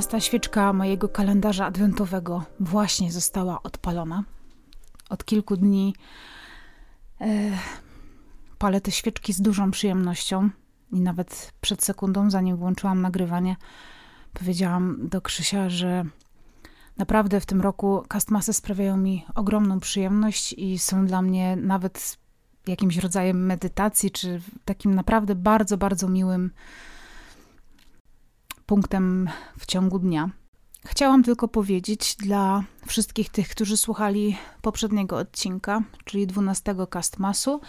Dwunasta świeczka mojego kalendarza adwentowego właśnie została odpalona. Od kilku dni e, palę te świeczki z dużą przyjemnością i nawet przed sekundą, zanim włączyłam nagrywanie, powiedziałam do Krzysia, że naprawdę w tym roku kastmasy sprawiają mi ogromną przyjemność i są dla mnie nawet jakimś rodzajem medytacji, czy takim naprawdę bardzo, bardzo miłym punktem w ciągu dnia. Chciałam tylko powiedzieć dla wszystkich tych, którzy słuchali poprzedniego odcinka, czyli 12 Castmasu,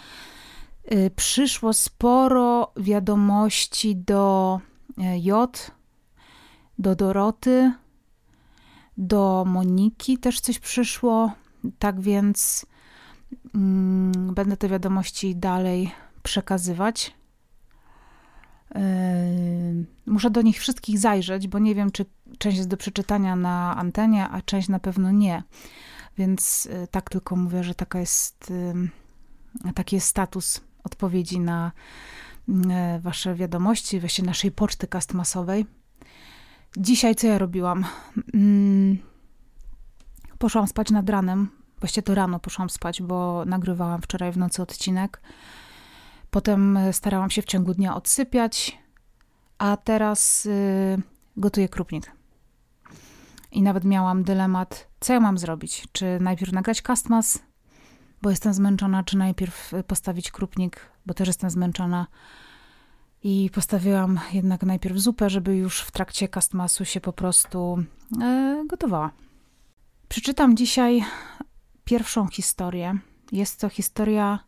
yy, przyszło sporo wiadomości do y, J, do Doroty, do Moniki też coś przyszło. Tak więc mm, będę te wiadomości dalej przekazywać. Yy, muszę do nich wszystkich zajrzeć, bo nie wiem, czy część jest do przeczytania na antenie, a część na pewno nie. Więc yy, tak tylko mówię, że taka jest, yy, taki jest status odpowiedzi na wasze wiadomości, właśnie naszej poczty kastmasowej. Dzisiaj co ja robiłam? Mm, poszłam spać nad ranem. Właściwie to rano poszłam spać, bo nagrywałam wczoraj w nocy odcinek. Potem e, starałam się w ciągu dnia odsypiać, a teraz y, gotuję krupnik. I nawet miałam dylemat, co ja mam zrobić? Czy najpierw nagrać castmas, bo jestem zmęczona, czy najpierw y, postawić krupnik, bo też jestem zmęczona. I postawiłam jednak najpierw zupę, żeby już w trakcie castmasu się po prostu e, gotowała. Przeczytam dzisiaj pierwszą historię. Jest to historia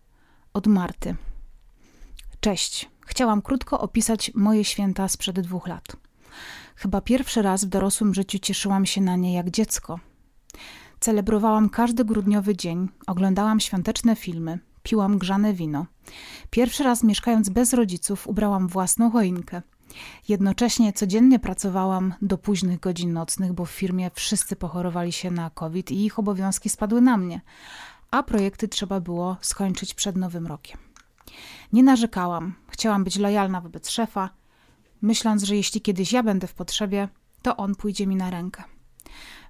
od Marty. Cześć. Chciałam krótko opisać moje święta sprzed dwóch lat. Chyba pierwszy raz w dorosłym życiu cieszyłam się na nie jak dziecko. Celebrowałam każdy grudniowy dzień, oglądałam świąteczne filmy, piłam grzane wino. Pierwszy raz mieszkając bez rodziców ubrałam własną choinkę. Jednocześnie codziennie pracowałam do późnych godzin nocnych, bo w firmie wszyscy pochorowali się na COVID i ich obowiązki spadły na mnie, a projekty trzeba było skończyć przed Nowym Rokiem. Nie narzekałam, chciałam być lojalna wobec szefa, myśląc, że jeśli kiedyś ja będę w potrzebie, to on pójdzie mi na rękę.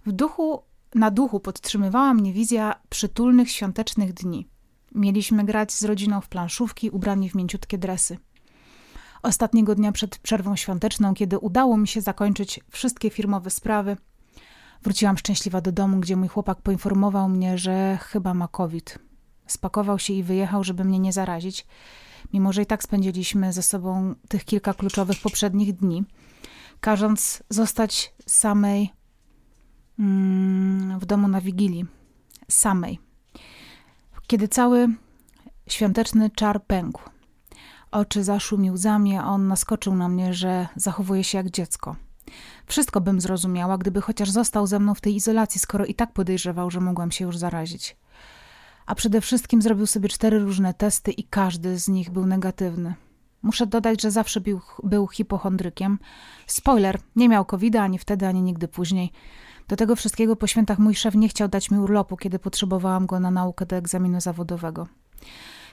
W duchu, na duchu podtrzymywała mnie wizja przytulnych świątecznych dni. Mieliśmy grać z rodziną w planszówki, ubrani w mięciutkie dresy. Ostatniego dnia przed przerwą świąteczną, kiedy udało mi się zakończyć wszystkie firmowe sprawy, wróciłam szczęśliwa do domu, gdzie mój chłopak poinformował mnie, że chyba ma COVID. Spakował się i wyjechał, żeby mnie nie zarazić, mimo że i tak spędziliśmy ze sobą tych kilka kluczowych poprzednich dni, każąc zostać samej mm, w domu na wigilii. Samej. Kiedy cały świąteczny czar pękł, oczy zaszły mi łzami, a on naskoczył na mnie, że zachowuje się jak dziecko. Wszystko bym zrozumiała, gdyby chociaż został ze mną w tej izolacji, skoro i tak podejrzewał, że mogłam się już zarazić a przede wszystkim zrobił sobie cztery różne testy i każdy z nich był negatywny. Muszę dodać, że zawsze był, był hipochondrykiem. Spoiler, nie miał covid ani wtedy, ani nigdy później. Do tego wszystkiego po świętach mój szef nie chciał dać mi urlopu, kiedy potrzebowałam go na naukę do egzaminu zawodowego.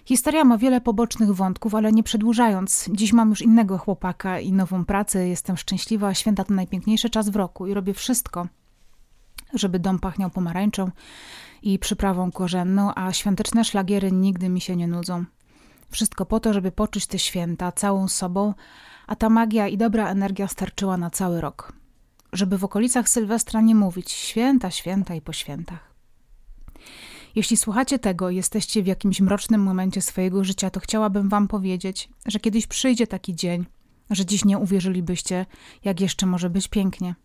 Historia ma wiele pobocznych wątków, ale nie przedłużając, dziś mam już innego chłopaka i nową pracę, jestem szczęśliwa, święta to najpiękniejszy czas w roku i robię wszystko, żeby dom pachniał pomarańczą i przyprawą korzenną, a świąteczne szlagiery nigdy mi się nie nudzą. Wszystko po to, żeby poczuć te święta całą sobą, a ta magia i dobra energia starczyła na cały rok. Żeby w okolicach Sylwestra nie mówić święta, święta i po świętach. Jeśli słuchacie tego jesteście w jakimś mrocznym momencie swojego życia, to chciałabym wam powiedzieć, że kiedyś przyjdzie taki dzień, że dziś nie uwierzylibyście, jak jeszcze może być pięknie.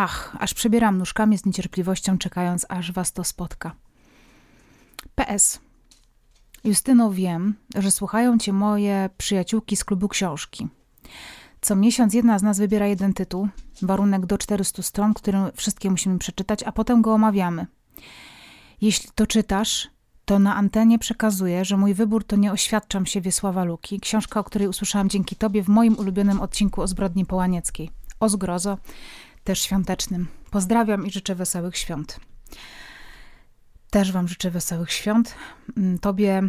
Ach, aż przebieram nóżkami z niecierpliwością, czekając, aż was to spotka. PS. Justyno, wiem, że słuchają cię moje przyjaciółki z klubu książki. Co miesiąc jedna z nas wybiera jeden tytuł, warunek do 400 stron, który wszystkie musimy przeczytać, a potem go omawiamy. Jeśli to czytasz, to na antenie przekazuję, że mój wybór to nie oświadczam się Wiesława Luki, książka, o której usłyszałam dzięki tobie w moim ulubionym odcinku o zbrodni połanieckiej. O zgrozo, też świątecznym. Pozdrawiam i życzę wesołych świąt. Też Wam życzę wesołych świąt. Mm, tobie,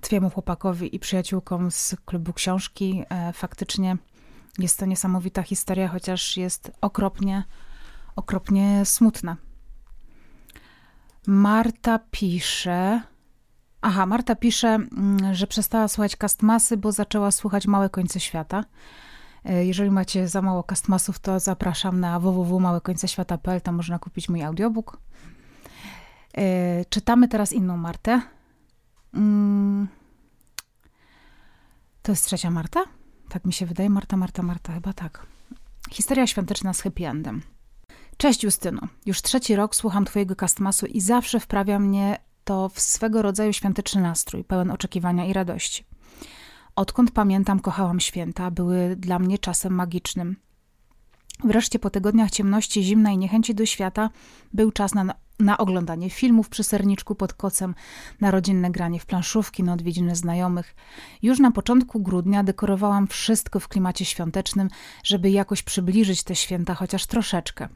Twojemu chłopakowi i przyjaciółkom z klubu książki e, faktycznie Jest to niesamowita historia, chociaż jest okropnie, okropnie smutna. Marta pisze. Aha, Marta pisze, mm, że przestała słuchać Kastmasy, bo zaczęła słuchać Małe Końce Świata. E, jeżeli macie za mało Kastmasów, to zapraszam na www.małykońceświata.pl, tam można kupić mój audiobook. E, czytamy teraz inną Martę. Mm. To jest trzecia Marta? Tak mi się wydaje. Marta, Marta, Marta, chyba tak. Historia świąteczna z happy endem. Cześć Justyno. Już trzeci rok słucham twojego castmasu i zawsze wprawia mnie to w swego rodzaju świąteczny nastrój, pełen oczekiwania i radości. Odkąd pamiętam, kochałam święta, były dla mnie czasem magicznym. Wreszcie po tygodniach ciemności, zimna i niechęci do świata był czas na, na oglądanie filmów przy serniczku pod kocem, na rodzinne granie w planszówki, na odwiedziny znajomych. Już na początku grudnia dekorowałam wszystko w klimacie świątecznym, żeby jakoś przybliżyć te święta chociaż troszeczkę.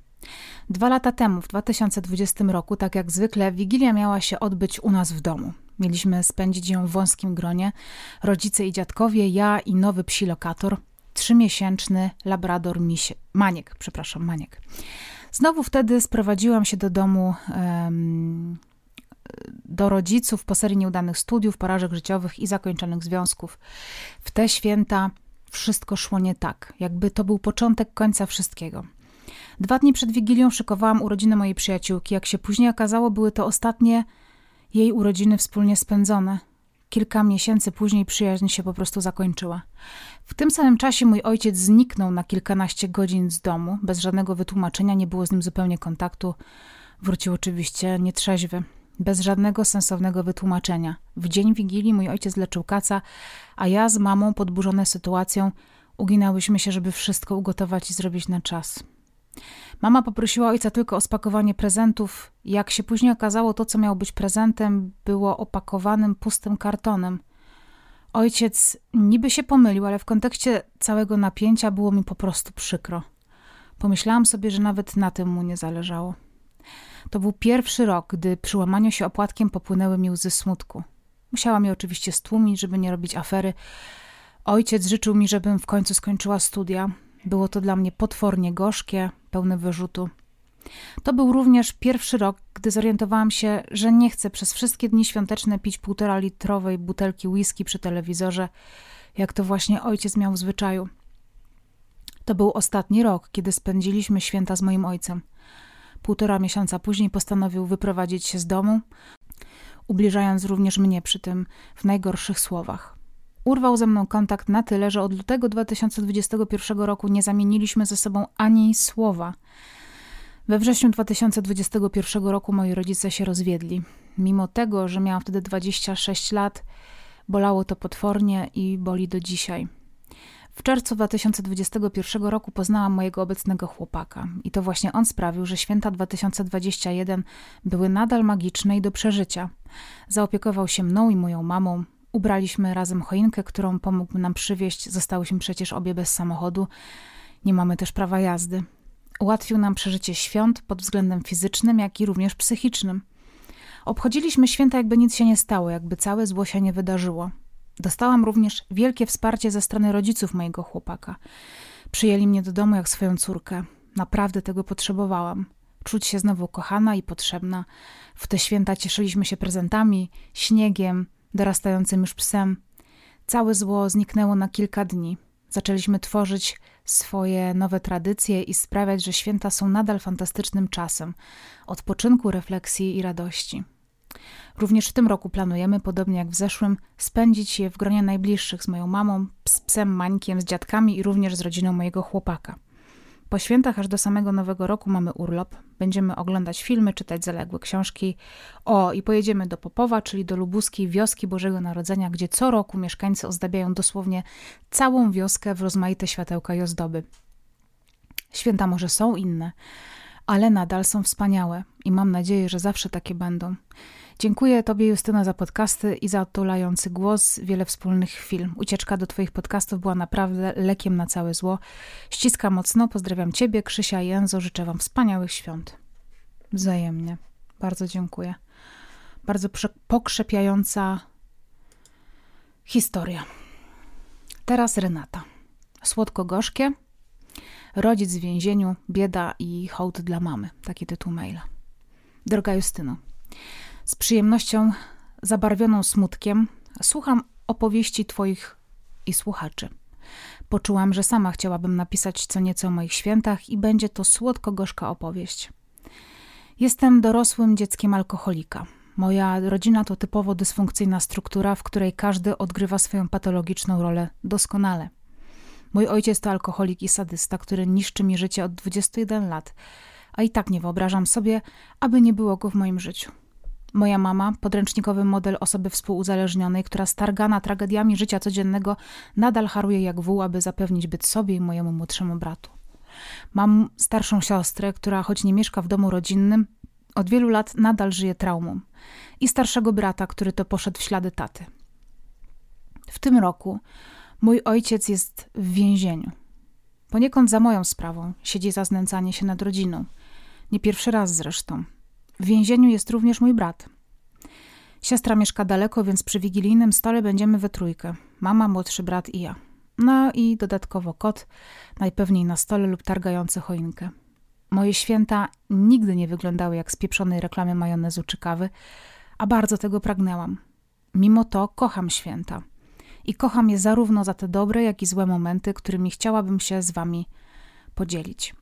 Dwa lata temu, w 2020 roku, tak jak zwykle, Wigilia miała się odbyć u nas w domu. Mieliśmy spędzić ją w wąskim gronie. Rodzice i dziadkowie, ja i nowy psi lokator, trzymiesięczny labrador misie, Maniek, przepraszam, Maniek. Znowu wtedy sprowadziłam się do domu um, do rodziców po serii nieudanych studiów, porażek życiowych i zakończonych związków. W te święta wszystko szło nie tak, jakby to był początek końca wszystkiego. Dwa dni przed Wigilią szykowałam urodziny mojej przyjaciółki. Jak się później okazało, były to ostatnie jej urodziny wspólnie spędzone. Kilka miesięcy później przyjaźń się po prostu zakończyła. W tym samym czasie mój ojciec zniknął na kilkanaście godzin z domu, bez żadnego wytłumaczenia, nie było z nim zupełnie kontaktu. Wrócił oczywiście nietrzeźwy, bez żadnego sensownego wytłumaczenia. W dzień Wigilii mój ojciec leczył kaca, a ja z mamą, podburzone sytuacją, uginałyśmy się, żeby wszystko ugotować i zrobić na czas. Mama poprosiła ojca tylko o spakowanie prezentów. Jak się później okazało, to, co miało być prezentem, było opakowanym pustym kartonem. Ojciec niby się pomylił, ale w kontekście całego napięcia było mi po prostu przykro. Pomyślałam sobie, że nawet na tym mu nie zależało. To był pierwszy rok, gdy przy łamaniu się opłatkiem popłynęły mi łzy smutku. Musiałam je oczywiście stłumić, żeby nie robić afery. Ojciec życzył mi, żebym w końcu skończyła studia. Było to dla mnie potwornie gorzkie, pełne wyrzutu. To był również pierwszy rok, gdy zorientowałam się, że nie chcę przez wszystkie dni świąteczne pić półtora litrowej butelki whisky przy telewizorze, jak to właśnie ojciec miał w zwyczaju. To był ostatni rok, kiedy spędziliśmy święta z moim ojcem. Półtora miesiąca później postanowił wyprowadzić się z domu, ubliżając również mnie przy tym w najgorszych słowach. Urwał ze mną kontakt na tyle, że od lutego 2021 roku nie zamieniliśmy ze sobą ani słowa. We wrześniu 2021 roku moi rodzice się rozwiedli. Mimo tego, że miałam wtedy 26 lat, bolało to potwornie i boli do dzisiaj. W czerwcu 2021 roku poznałam mojego obecnego chłopaka i to właśnie on sprawił, że święta 2021 były nadal magiczne i do przeżycia. Zaopiekował się mną i moją mamą, Ubraliśmy razem choinkę, którą pomógł nam przywieźć. Zostałyśmy przecież obie bez samochodu. Nie mamy też prawa jazdy. Ułatwił nam przeżycie świąt pod względem fizycznym, jak i również psychicznym. Obchodziliśmy święta, jakby nic się nie stało, jakby całe zło się nie wydarzyło. Dostałam również wielkie wsparcie ze strony rodziców mojego chłopaka. Przyjęli mnie do domu jak swoją córkę. Naprawdę tego potrzebowałam. Czuć się znowu kochana i potrzebna. W te święta cieszyliśmy się prezentami, śniegiem, dorastającym już psem. Całe zło zniknęło na kilka dni. Zaczęliśmy tworzyć swoje nowe tradycje i sprawiać, że święta są nadal fantastycznym czasem odpoczynku, refleksji i radości. Również w tym roku planujemy, podobnie jak w zeszłym, spędzić je w gronie najbliższych z moją mamą, z psem Mańkiem, z dziadkami i również z rodziną mojego chłopaka. Po świętach aż do samego Nowego Roku mamy urlop. Będziemy oglądać filmy, czytać zaległe książki. O, i pojedziemy do Popowa, czyli do lubuskiej wioski Bożego Narodzenia, gdzie co roku mieszkańcy ozdabiają dosłownie całą wioskę w rozmaite światełka i ozdoby. Święta może są inne, ale nadal są wspaniałe i mam nadzieję, że zawsze takie będą. Dziękuję Tobie, Justyna, za podcasty i za otulający głos, wiele wspólnych chwil. Ucieczka do Twoich podcastów była naprawdę lekiem na całe zło. Ściskam mocno, pozdrawiam Ciebie, Krzysia i Enzo, życzę Wam wspaniałych świąt. Wzajemnie. Bardzo dziękuję. Bardzo pokrzepiająca historia. Teraz Renata. Słodko-gorzkie, rodzic w więzieniu, bieda i hołd dla mamy. Taki tytuł maila. Droga Justyno, z przyjemnością zabarwioną smutkiem słucham opowieści Twoich i słuchaczy. Poczułam, że sama chciałabym napisać co nieco o moich świętach i będzie to słodko-gorzka opowieść. Jestem dorosłym dzieckiem alkoholika. Moja rodzina to typowo dysfunkcyjna struktura, w której każdy odgrywa swoją patologiczną rolę doskonale. Mój ojciec to alkoholik i sadysta, który niszczy mi życie od 21 lat, a i tak nie wyobrażam sobie, aby nie było go w moim życiu. Moja mama, podręcznikowy model osoby współuzależnionej, która stargana tragediami życia codziennego, nadal haruje jak wół, aby zapewnić byt sobie i mojemu młodszemu bratu. Mam starszą siostrę, która choć nie mieszka w domu rodzinnym, od wielu lat nadal żyje traumą. I starszego brata, który to poszedł w ślady taty. W tym roku mój ojciec jest w więzieniu. Poniekąd za moją sprawą siedzi za znęcanie się nad rodziną. Nie pierwszy raz zresztą. W więzieniu jest również mój brat. Siostra mieszka daleko, więc przy wigilijnym stole będziemy we trójkę. Mama, młodszy brat i ja. No i dodatkowo kot, najpewniej na stole lub targający choinkę. Moje święta nigdy nie wyglądały jak z pieprzonej reklamy majonezu czy kawy, a bardzo tego pragnęłam. Mimo to kocham święta. I kocham je zarówno za te dobre, jak i złe momenty, którymi chciałabym się z wami podzielić.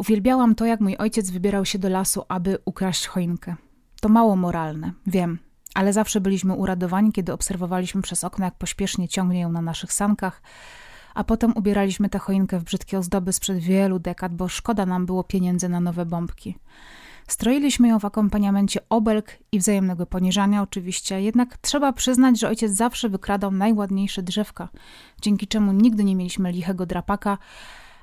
Uwielbiałam to, jak mój ojciec wybierał się do lasu, aby ukraść choinkę. To mało moralne, wiem, ale zawsze byliśmy uradowani, kiedy obserwowaliśmy przez okno, jak pośpiesznie ciągnie ją na naszych sankach, a potem ubieraliśmy tę choinkę w brzydkie ozdoby sprzed wielu dekad, bo szkoda nam było pieniędzy na nowe bombki. Stroiliśmy ją w akompaniamencie obelg i wzajemnego poniżania oczywiście, jednak trzeba przyznać, że ojciec zawsze wykradał najładniejsze drzewka, dzięki czemu nigdy nie mieliśmy lichego drapaka,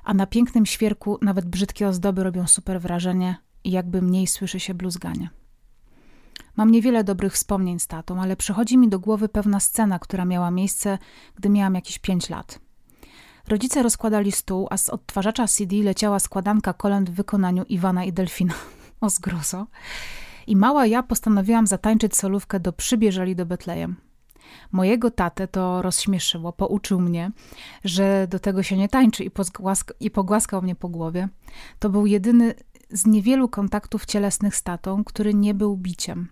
a na pięknym świerku nawet brzydkie ozdoby robią super wrażenie i jakby mniej słyszy się bluzganie. Mam niewiele dobrych wspomnień z tatą, ale przychodzi mi do głowy pewna scena, która miała miejsce, gdy miałam jakieś pięć lat. Rodzice rozkładali stół, a z odtwarzacza CD leciała składanka kolęd w wykonaniu Iwana i Delfina. O zgrozo. I mała ja postanowiłam zatańczyć solówkę do Przybierzeli do Betlejem. Mojego tatę to rozśmieszyło, pouczył mnie, że do tego się nie tańczy i, i pogłaskał mnie po głowie. To był jedyny z niewielu kontaktów cielesnych z tatą, który nie był biciem.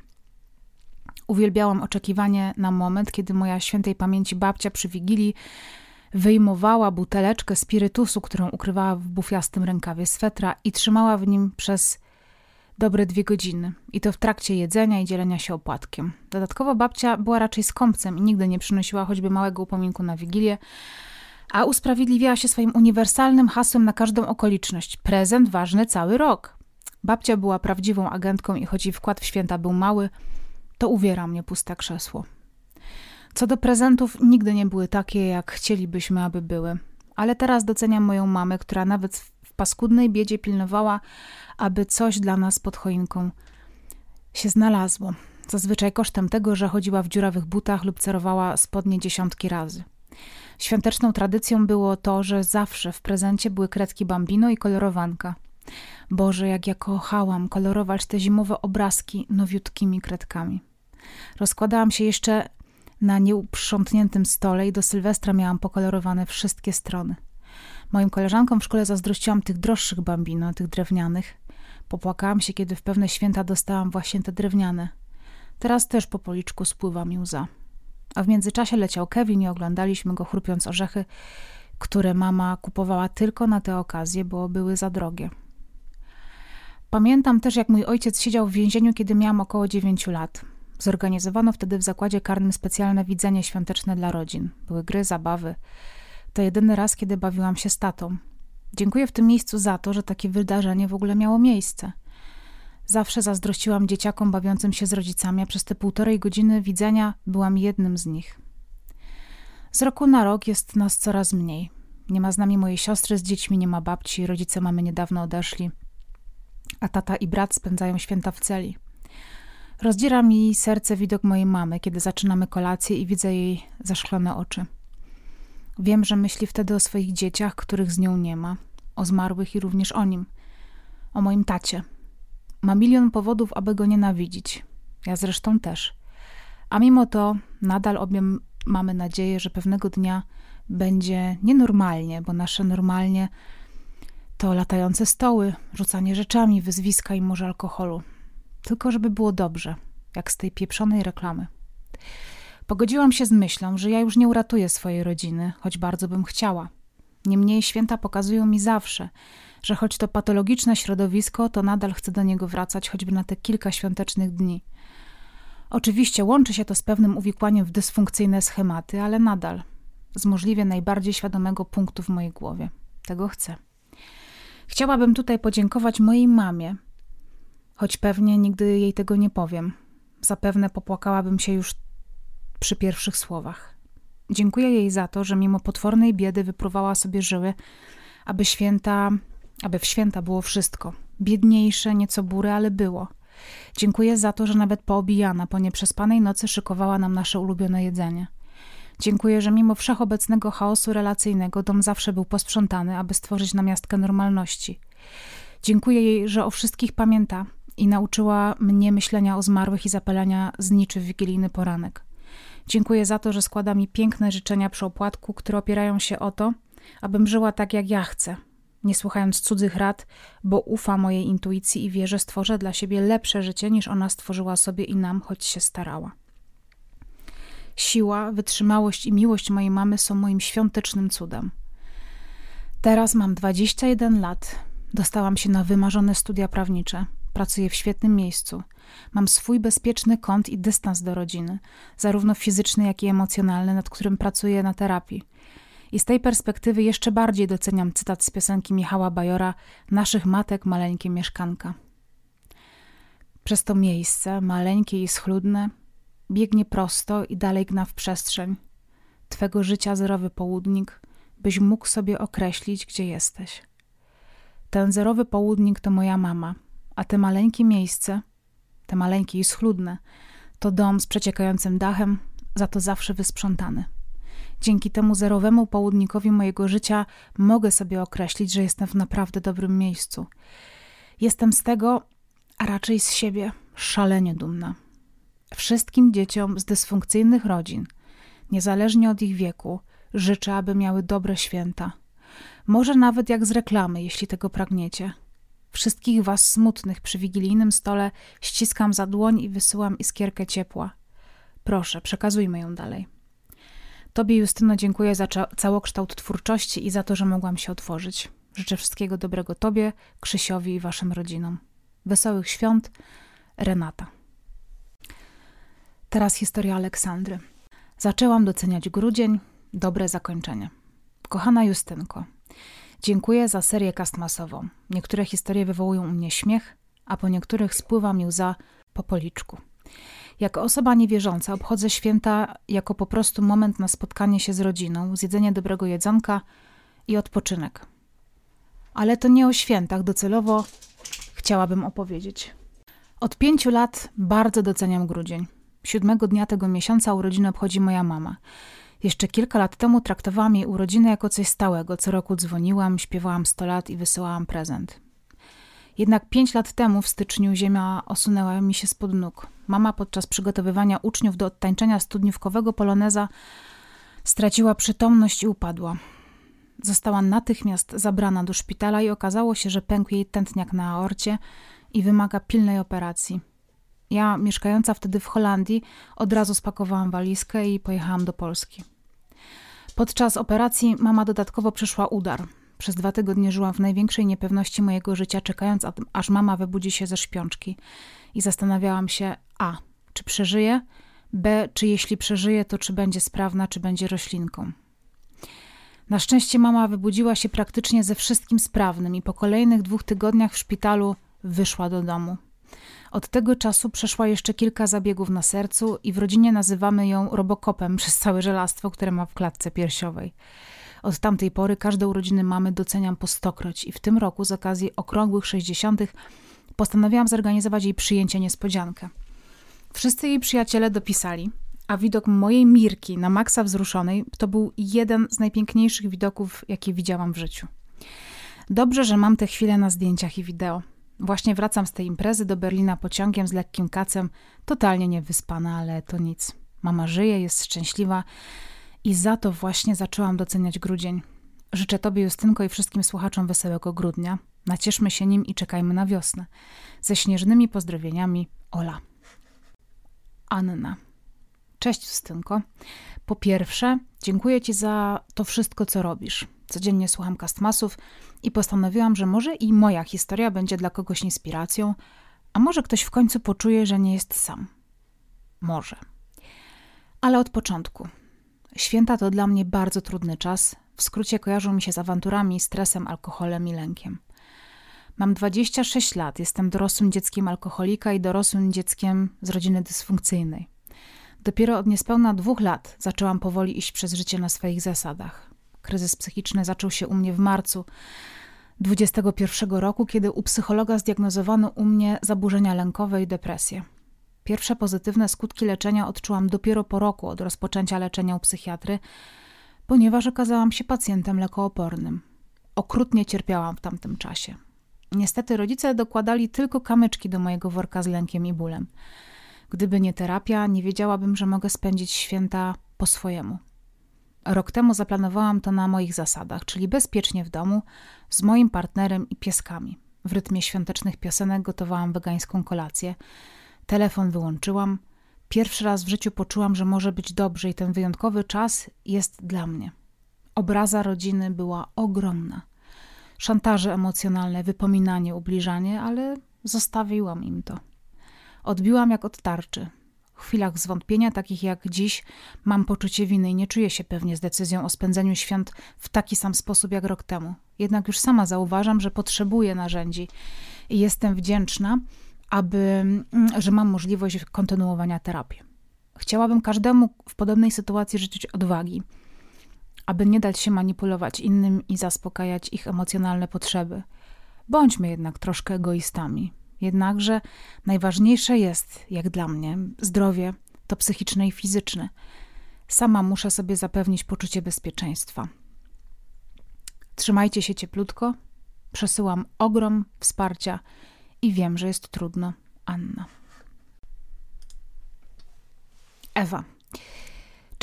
Uwielbiałam oczekiwanie na moment, kiedy moja świętej pamięci babcia przy Wigilii wyjmowała buteleczkę spirytusu, którą ukrywała w bufiastym rękawie swetra i trzymała w nim przez dobre dwie godziny. I to w trakcie jedzenia i dzielenia się opłatkiem. Dodatkowo babcia była raczej skąpcem i nigdy nie przynosiła choćby małego upominku na Wigilię, a usprawiedliwiała się swoim uniwersalnym hasłem na każdą okoliczność. Prezent ważny cały rok. Babcia była prawdziwą agentką i choć jej wkład w święta był mały, to uwiera mnie puste krzesło. Co do prezentów, nigdy nie były takie, jak chcielibyśmy, aby były. Ale teraz doceniam moją mamę, która nawet w paskudnej biedzie pilnowała, aby coś dla nas pod choinką się znalazło. Zazwyczaj kosztem tego, że chodziła w dziurawych butach lub cerowała spodnie dziesiątki razy. Świąteczną tradycją było to, że zawsze w prezencie były kredki bambino i kolorowanka. Boże, jak ja kochałam kolorować te zimowe obrazki nowiutkimi kredkami. Rozkładałam się jeszcze na nieuprzątniętym stole i do Sylwestra miałam pokolorowane wszystkie strony. Moim koleżankom w szkole zazdrościłam tych droższych bambino, tych drewnianych. Popłakałam się, kiedy w pewne święta dostałam właśnie te drewniane. Teraz też po policzku spływa mi łza. A w międzyczasie leciał Kevin i oglądaliśmy go chrupiąc orzechy, które mama kupowała tylko na te okazje, bo były za drogie. Pamiętam też, jak mój ojciec siedział w więzieniu, kiedy miałam około dziewięciu lat. Zorganizowano wtedy w zakładzie karnym specjalne widzenie świąteczne dla rodzin. Były gry, zabawy. To jedyny raz, kiedy bawiłam się z tatą. Dziękuję w tym miejscu za to, że takie wydarzenie w ogóle miało miejsce. Zawsze zazdrościłam dzieciakom bawiącym się z rodzicami, a przez te półtorej godziny widzenia byłam jednym z nich. Z roku na rok jest nas coraz mniej. Nie ma z nami mojej siostry z dziećmi, nie ma babci, rodzice mamy niedawno odeszli, a tata i brat spędzają święta w celi. Rozdziera mi serce widok mojej mamy, kiedy zaczynamy kolację i widzę jej zaszklone oczy. Wiem, że myśli wtedy o swoich dzieciach, których z nią nie ma, o zmarłych i również o nim, o moim tacie. Ma milion powodów, aby go nienawidzić. Ja zresztą też. A mimo to nadal obie mamy nadzieję, że pewnego dnia będzie nienormalnie, bo nasze normalnie to latające stoły, rzucanie rzeczami, wyzwiska i może alkoholu. Tylko żeby było dobrze, jak z tej pieprzonej reklamy. Pogodziłam się z myślą, że ja już nie uratuję swojej rodziny, choć bardzo bym chciała. Niemniej święta pokazują mi zawsze, że choć to patologiczne środowisko, to nadal chcę do niego wracać choćby na te kilka świątecznych dni. Oczywiście łączy się to z pewnym uwikłaniem w dysfunkcyjne schematy, ale nadal z możliwie najbardziej świadomego punktu w mojej głowie. Tego chcę. Chciałabym tutaj podziękować mojej mamie, choć pewnie nigdy jej tego nie powiem. Zapewne popłakałabym się już przy pierwszych słowach. Dziękuję jej za to, że mimo potwornej biedy wypruwała sobie żyły, aby święta, aby w święta było wszystko. Biedniejsze, nieco bury, ale było. Dziękuję za to, że nawet poobijana po nieprzespanej nocy szykowała nam nasze ulubione jedzenie. Dziękuję, że mimo wszechobecnego chaosu relacyjnego dom zawsze był posprzątany, aby stworzyć namiastkę normalności. Dziękuję jej, że o wszystkich pamięta i nauczyła mnie myślenia o zmarłych i zapalania zniczy w wigilijny poranek. Dziękuję za to, że składa mi piękne życzenia przy opłatku, które opierają się o to, abym żyła tak, jak ja chcę, nie słuchając cudzych rad, bo ufa mojej intuicji i wie, że stworzę dla siebie lepsze życie, niż ona stworzyła sobie i nam, choć się starała. Siła, wytrzymałość i miłość mojej mamy są moim świątecznym cudem. Teraz mam 21 lat. Dostałam się na wymarzone studia prawnicze. Pracuję w świetnym miejscu. Mam swój bezpieczny kąt i dystans do rodziny, zarówno fizyczny, jak i emocjonalny, nad którym pracuję na terapii. I z tej perspektywy jeszcze bardziej doceniam cytat z piosenki Michała Bajora Naszych matek maleńkie mieszkanka. Przez to miejsce, maleńkie i schludne, biegnie prosto i dalej gna w przestrzeń. Twego życia zerowy południk, byś mógł sobie określić, gdzie jesteś. Ten zerowy południk to moja mama, a te maleńkie miejsce, te maleńkie i schludne, to dom z przeciekającym dachem, za to zawsze wysprzątany. Dzięki temu zerowemu południkowi mojego życia mogę sobie określić, że jestem w naprawdę dobrym miejscu. Jestem z tego, a raczej z siebie, szalenie dumna. Wszystkim dzieciom z dysfunkcyjnych rodzin, niezależnie od ich wieku, życzę, aby miały dobre święta. Może nawet jak z reklamy, jeśli tego pragniecie. Wszystkich was smutnych przy wigilijnym stole ściskam za dłoń i wysyłam iskierkę ciepła. Proszę, przekazujmy ją dalej. Tobie, Justyno, dziękuję za całokształt twórczości i za to, że mogłam się otworzyć. Życzę wszystkiego dobrego Tobie, Krzysiowi i Waszym rodzinom. Wesołych świąt, Renata. Teraz historia Aleksandry. Zaczęłam doceniać grudzień, dobre zakończenie. Kochana Justynko, dziękuję za serię kastmasową. Niektóre historie wywołują u mnie śmiech, a po niektórych spływa mi łza po policzku. Jako osoba niewierząca obchodzę święta jako po prostu moment na spotkanie się z rodziną, zjedzenie dobrego jedzonka i odpoczynek. Ale to nie o świętach docelowo chciałabym opowiedzieć. Od pięciu lat bardzo doceniam grudzień. Siódmego dnia tego miesiąca urodziny obchodzi moja mama. Jeszcze kilka lat temu traktowałam jej urodziny jako coś stałego. Co roku dzwoniłam, śpiewałam sto lat i wysyłałam prezent. Jednak pięć lat temu, w styczniu, ziemia osunęła mi się spod nóg. Mama podczas przygotowywania uczniów do odtańczenia studniówkowego poloneza straciła przytomność i upadła. Została natychmiast zabrana do szpitala i okazało się, że pękł jej tętniak na aorcie i wymaga pilnej operacji. Ja, mieszkająca wtedy w Holandii, od razu spakowałam walizkę i pojechałam do Polski. Podczas operacji mama dodatkowo przeszła udar. Przez dwa tygodnie żyłam w największej niepewności mojego życia, czekając, aż mama wybudzi się ze śpiączki. I zastanawiałam się, a, czy przeżyje? B, czy jeśli przeżyje, to czy będzie sprawna, czy będzie roślinką. Na szczęście mama wybudziła się praktycznie ze wszystkim sprawnym i po kolejnych dwóch tygodniach w szpitalu wyszła do domu. Od tego czasu przeszła jeszcze kilka zabiegów na sercu i w rodzinie nazywamy ją robokopem przez całe żelastwo, które ma w klatce piersiowej. Od tamtej pory każde urodziny mamy doceniam po stokroć i w tym roku z okazji okrągłych 60. postanowiłam zorganizować jej przyjęcie niespodziankę. Wszyscy jej przyjaciele dopisali, a widok mojej Mirki na maksa wzruszonej to był jeden z najpiękniejszych widoków, jakie widziałam w życiu. Dobrze, że mam te chwile na zdjęciach i wideo. Właśnie wracam z tej imprezy do Berlina pociągiem z lekkim kacem, totalnie niewyspana, ale to nic. Mama żyje, jest szczęśliwa I za to właśnie zaczęłam doceniać grudzień. Życzę Tobie, Justynko, i wszystkim słuchaczom wesołego grudnia. Nacieszmy się nim i czekajmy na wiosnę. Ze śnieżnymi pozdrowieniami, Ola. Anna. Cześć, Justynko. Po pierwsze, dziękuję Ci za to wszystko, co robisz. Codziennie słucham kastmasów i postanowiłam, że może i moja historia będzie dla kogoś inspiracją, a może ktoś w końcu poczuje, że nie jest sam. Może. Ale od początku. Święta to dla mnie bardzo trudny czas. W skrócie kojarzą mi się z awanturami, stresem, alkoholem i lękiem. Mam 26 lat, jestem dorosłym dzieckiem alkoholika i dorosłym dzieckiem z rodziny dysfunkcyjnej. Dopiero od niespełna dwóch lat zaczęłam powoli iść przez życie na swoich zasadach. Kryzys psychiczny zaczął się u mnie w marcu 21 roku, kiedy u psychologa zdiagnozowano u mnie zaburzenia lękowe i depresję. Pierwsze pozytywne skutki leczenia odczułam dopiero po roku od rozpoczęcia leczenia u psychiatry, ponieważ okazałam się pacjentem lekoopornym. Okrutnie cierpiałam w tamtym czasie. Niestety rodzice dokładali tylko kamyczki do mojego worka z lękiem i bólem. Gdyby nie terapia, nie wiedziałabym, że mogę spędzić święta po swojemu. Rok temu zaplanowałam to na moich zasadach, czyli bezpiecznie w domu, z moim partnerem i pieskami. W rytmie świątecznych piosenek gotowałam wegańską kolację. Telefon wyłączyłam. Pierwszy raz w życiu poczułam, że może być dobrze i ten wyjątkowy czas jest dla mnie. Obraza rodziny była ogromna. Szantaże emocjonalne, wypominanie, ubliżanie, ale zostawiłam im to. Odbiłam jak od tarczy. Chwilach zwątpienia, takich jak dziś, mam poczucie winy i nie czuję się pewnie z decyzją o spędzeniu świąt w taki sam sposób jak rok temu. Jednak już sama zauważam, że potrzebuję narzędzi i jestem wdzięczna, aby, mm, że mam możliwość kontynuowania terapii. Chciałabym każdemu w podobnej sytuacji życzyć odwagi, aby nie dać się manipulować innym i zaspokajać ich emocjonalne potrzeby. Bądźmy jednak troszkę egoistami. Jednakże najważniejsze jest, jak dla mnie, zdrowie to psychiczne i fizyczne. Sama muszę sobie zapewnić poczucie bezpieczeństwa. Trzymajcie się cieplutko. Przesyłam ogrom wsparcia i wiem, że jest trudno. Anna. Ewa.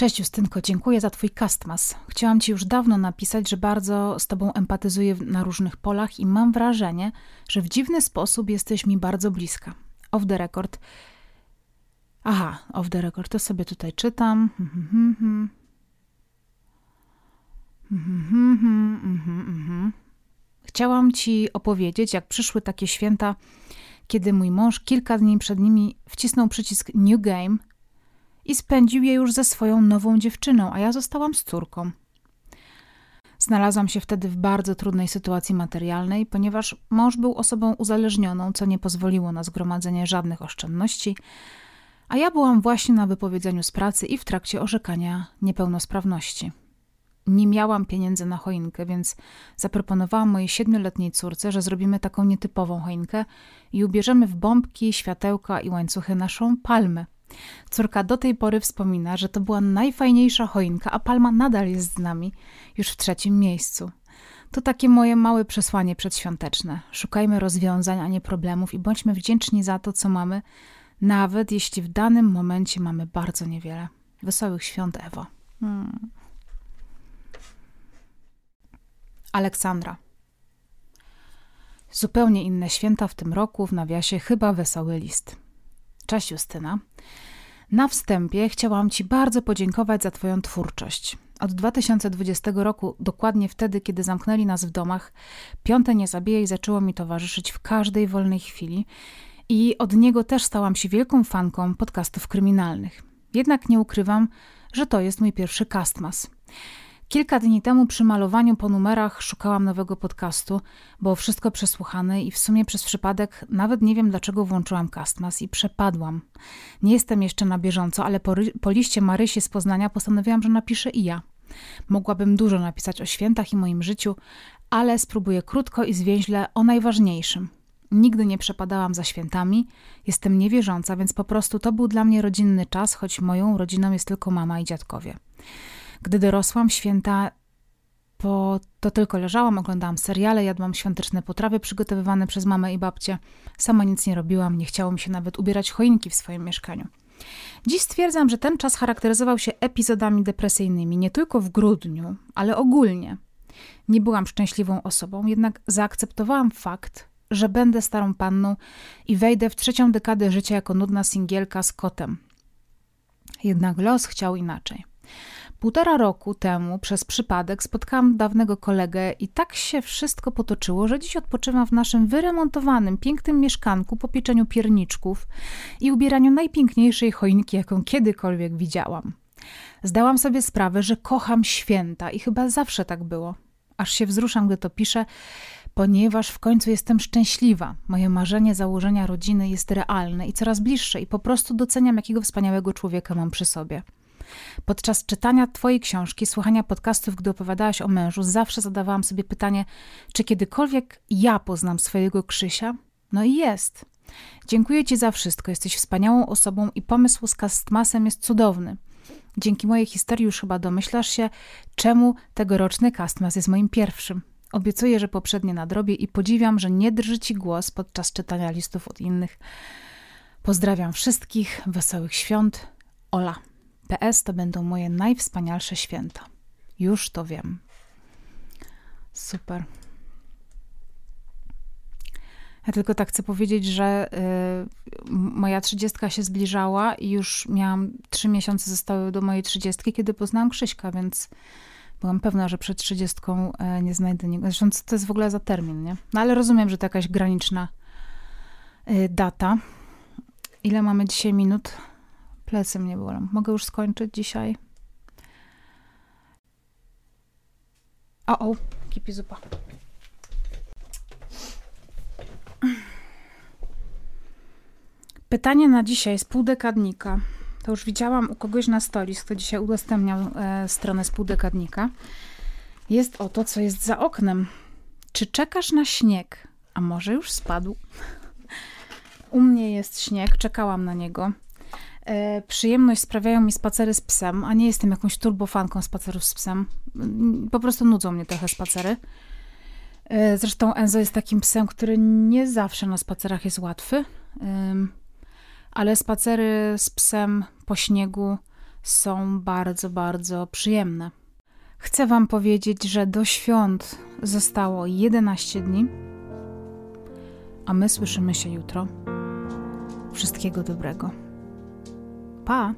Cześć Justynko, dziękuję za Twój kastmas. Chciałam Ci już dawno napisać, że bardzo z Tobą empatyzuję na różnych polach i mam wrażenie, że w dziwny sposób jesteś mi bardzo bliska. Off the record. Aha, off the record, to sobie tutaj czytam. Chciałam Ci opowiedzieć, jak przyszły takie święta, kiedy mój mąż kilka dni przed nimi wcisnął przycisk New Game – i spędził je już ze swoją nową dziewczyną, a ja zostałam z córką. Znalazłam się wtedy w bardzo trudnej sytuacji materialnej, ponieważ mąż był osobą uzależnioną, co nie pozwoliło na zgromadzenie żadnych oszczędności, a ja byłam właśnie na wypowiedzeniu z pracy i w trakcie orzekania niepełnosprawności. Nie miałam pieniędzy na choinkę, więc zaproponowałam mojej siedmioletniej córce, że zrobimy taką nietypową choinkę i ubierzemy w bombki, światełka i łańcuchy naszą palmę. Córka do tej pory wspomina, że to była najfajniejsza choinka, a palma nadal jest z nami, już w trzecim miejscu. To takie moje małe przesłanie przedświąteczne. Szukajmy rozwiązań, a nie problemów i bądźmy wdzięczni za to, co mamy, nawet jeśli w danym momencie mamy bardzo niewiele. Wesołych świąt, Ewo. Hmm. Aleksandra. Zupełnie inne święta w tym roku, w nawiasie chyba wesoły list. Cześć Justyna. Na wstępie chciałam Ci bardzo podziękować za Twoją twórczość. Od 2020 roku, dokładnie wtedy, kiedy zamknęli nas w domach, Piąte Nie Zabijaj zaczęło mi towarzyszyć w każdej wolnej chwili i od niego też stałam się wielką fanką podcastów kryminalnych. Jednak nie ukrywam, że to jest mój pierwszy castmas. Kilka dni temu przy malowaniu po numerach szukałam nowego podcastu, bo wszystko przesłuchane i w sumie przez przypadek nawet nie wiem dlaczego włączyłam Castmas i przepadłam. Nie jestem jeszcze na bieżąco, ale po, po liście Marysi z Poznania postanowiłam, że napiszę i ja. Mogłabym dużo napisać o świętach i moim życiu, ale spróbuję krótko i zwięźle o najważniejszym. Nigdy nie przepadałam za świętami, jestem niewierząca, więc po prostu to był dla mnie rodzinny czas, choć moją rodziną jest tylko mama i dziadkowie. Gdy dorosłam, święta po to tylko leżałam, oglądałam seriale, jadłam świąteczne potrawy przygotowywane przez mamę i babcię. Sama nic nie robiłam, nie chciało mi się nawet ubierać choinki w swoim mieszkaniu. Dziś stwierdzam, że ten czas charakteryzował się epizodami depresyjnymi, nie tylko w grudniu, ale ogólnie. Nie byłam szczęśliwą osobą, jednak zaakceptowałam fakt, że będę starą panną i wejdę w trzecią dekadę życia jako nudna singielka z kotem. Jednak los chciał inaczej. Półtora roku temu przez przypadek spotkałam dawnego kolegę i tak się wszystko potoczyło, że dziś odpoczywam w naszym wyremontowanym, pięknym mieszkanku po pieczeniu pierniczków i ubieraniu najpiękniejszej choinki, jaką kiedykolwiek widziałam. Zdałam sobie sprawę, że kocham święta i chyba zawsze tak było. Aż się wzruszam, gdy to piszę, ponieważ w końcu jestem szczęśliwa. Moje marzenie założenia rodziny jest realne i coraz bliższe i po prostu doceniam, jakiego wspaniałego człowieka mam przy sobie. Podczas czytania Twojej książki, słuchania podcastów, gdy opowiadałaś o mężu, zawsze zadawałam sobie pytanie, czy kiedykolwiek ja poznam swojego Krzysia? No i jest. Dziękuję Ci za wszystko. Jesteś wspaniałą osobą i pomysł z Castmasem jest cudowny. Dzięki mojej historii już chyba domyślasz się, czemu tegoroczny Castmas jest moim pierwszym. Obiecuję, że poprzednie nadrobię i podziwiam, że nie drży Ci głos podczas czytania listów od innych. Pozdrawiam wszystkich, wesołych świąt. Ola. PS to będą moje najwspanialsze święta. Już to wiem. Super. Ja tylko tak chcę powiedzieć, że y, moja trzydziestka się zbliżała i już miałam trzy miesiące zostały do mojej trzydziestki, kiedy poznałam Krzyśka, więc byłam pewna, że przed trzydziestką y, nie znajdę niego. Zresztą co to jest w ogóle za termin, nie? No ale rozumiem, że to jakaś graniczna y, data. Ile mamy dzisiaj minut? Plecy mnie bolą. Mogę już skończyć dzisiaj? O, o, kipi zupa. Pytanie na dzisiaj z półdekadnika. To już widziałam u kogoś na stories, kto dzisiaj udostępniał e, stronę z półdekadnika. Jest o to, co jest za oknem. Czy czekasz na śnieg? A może już spadł? U mnie jest śnieg, czekałam na niego. E, przyjemność sprawiają mi spacery z psem, a nie jestem jakąś turbofanką spacerów z psem. Mm, po prostu nudzą mnie trochę spacery. E, zresztą Enzo jest takim psem, który nie zawsze na spacerach jest łatwy, ale spacery z psem po śniegu są bardzo, bardzo przyjemne. Chcę Wam powiedzieć, że do świąt zostało 11 dni, a my słyszymy się jutro. Wszystkiego dobrego. Pa!